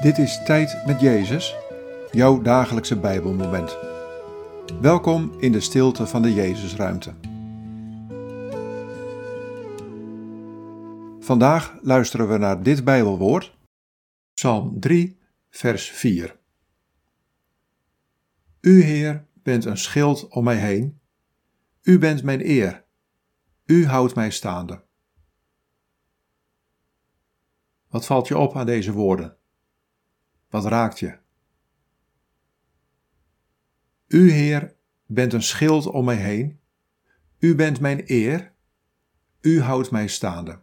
Dit is Tijd met Jezus, jouw dagelijkse Bijbelmoment. Welkom in de stilte van de Jezusruimte. Vandaag luisteren we naar dit Bijbelwoord, Psalm 3, vers 4. U, Heer, bent een schild om mij heen. U bent mijn eer. U houdt mij staande. Wat valt je op aan deze woorden? Wat raakt je? U, Heer, bent een schild om mij heen. U bent mijn eer. U houdt mij staande.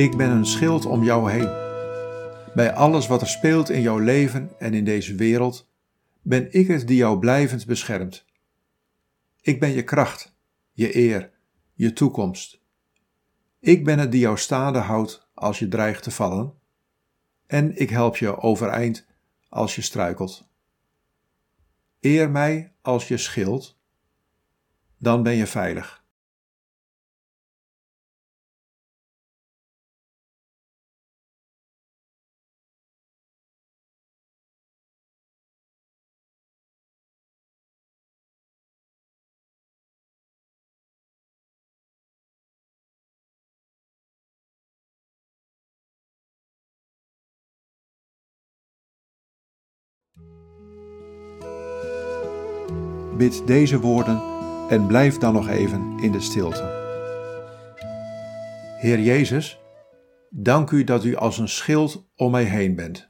Ik ben een schild om jou heen. Bij alles wat er speelt in jouw leven en in deze wereld, ben ik het die jou blijvend beschermt. Ik ben je kracht, je eer, je toekomst. Ik ben het die jou staande houdt als je dreigt te vallen. En ik help je overeind als je struikelt. Eer mij als je schild, dan ben je veilig. Bid deze woorden en blijf dan nog even in de stilte. Heer Jezus, dank u dat u als een schild om mij heen bent.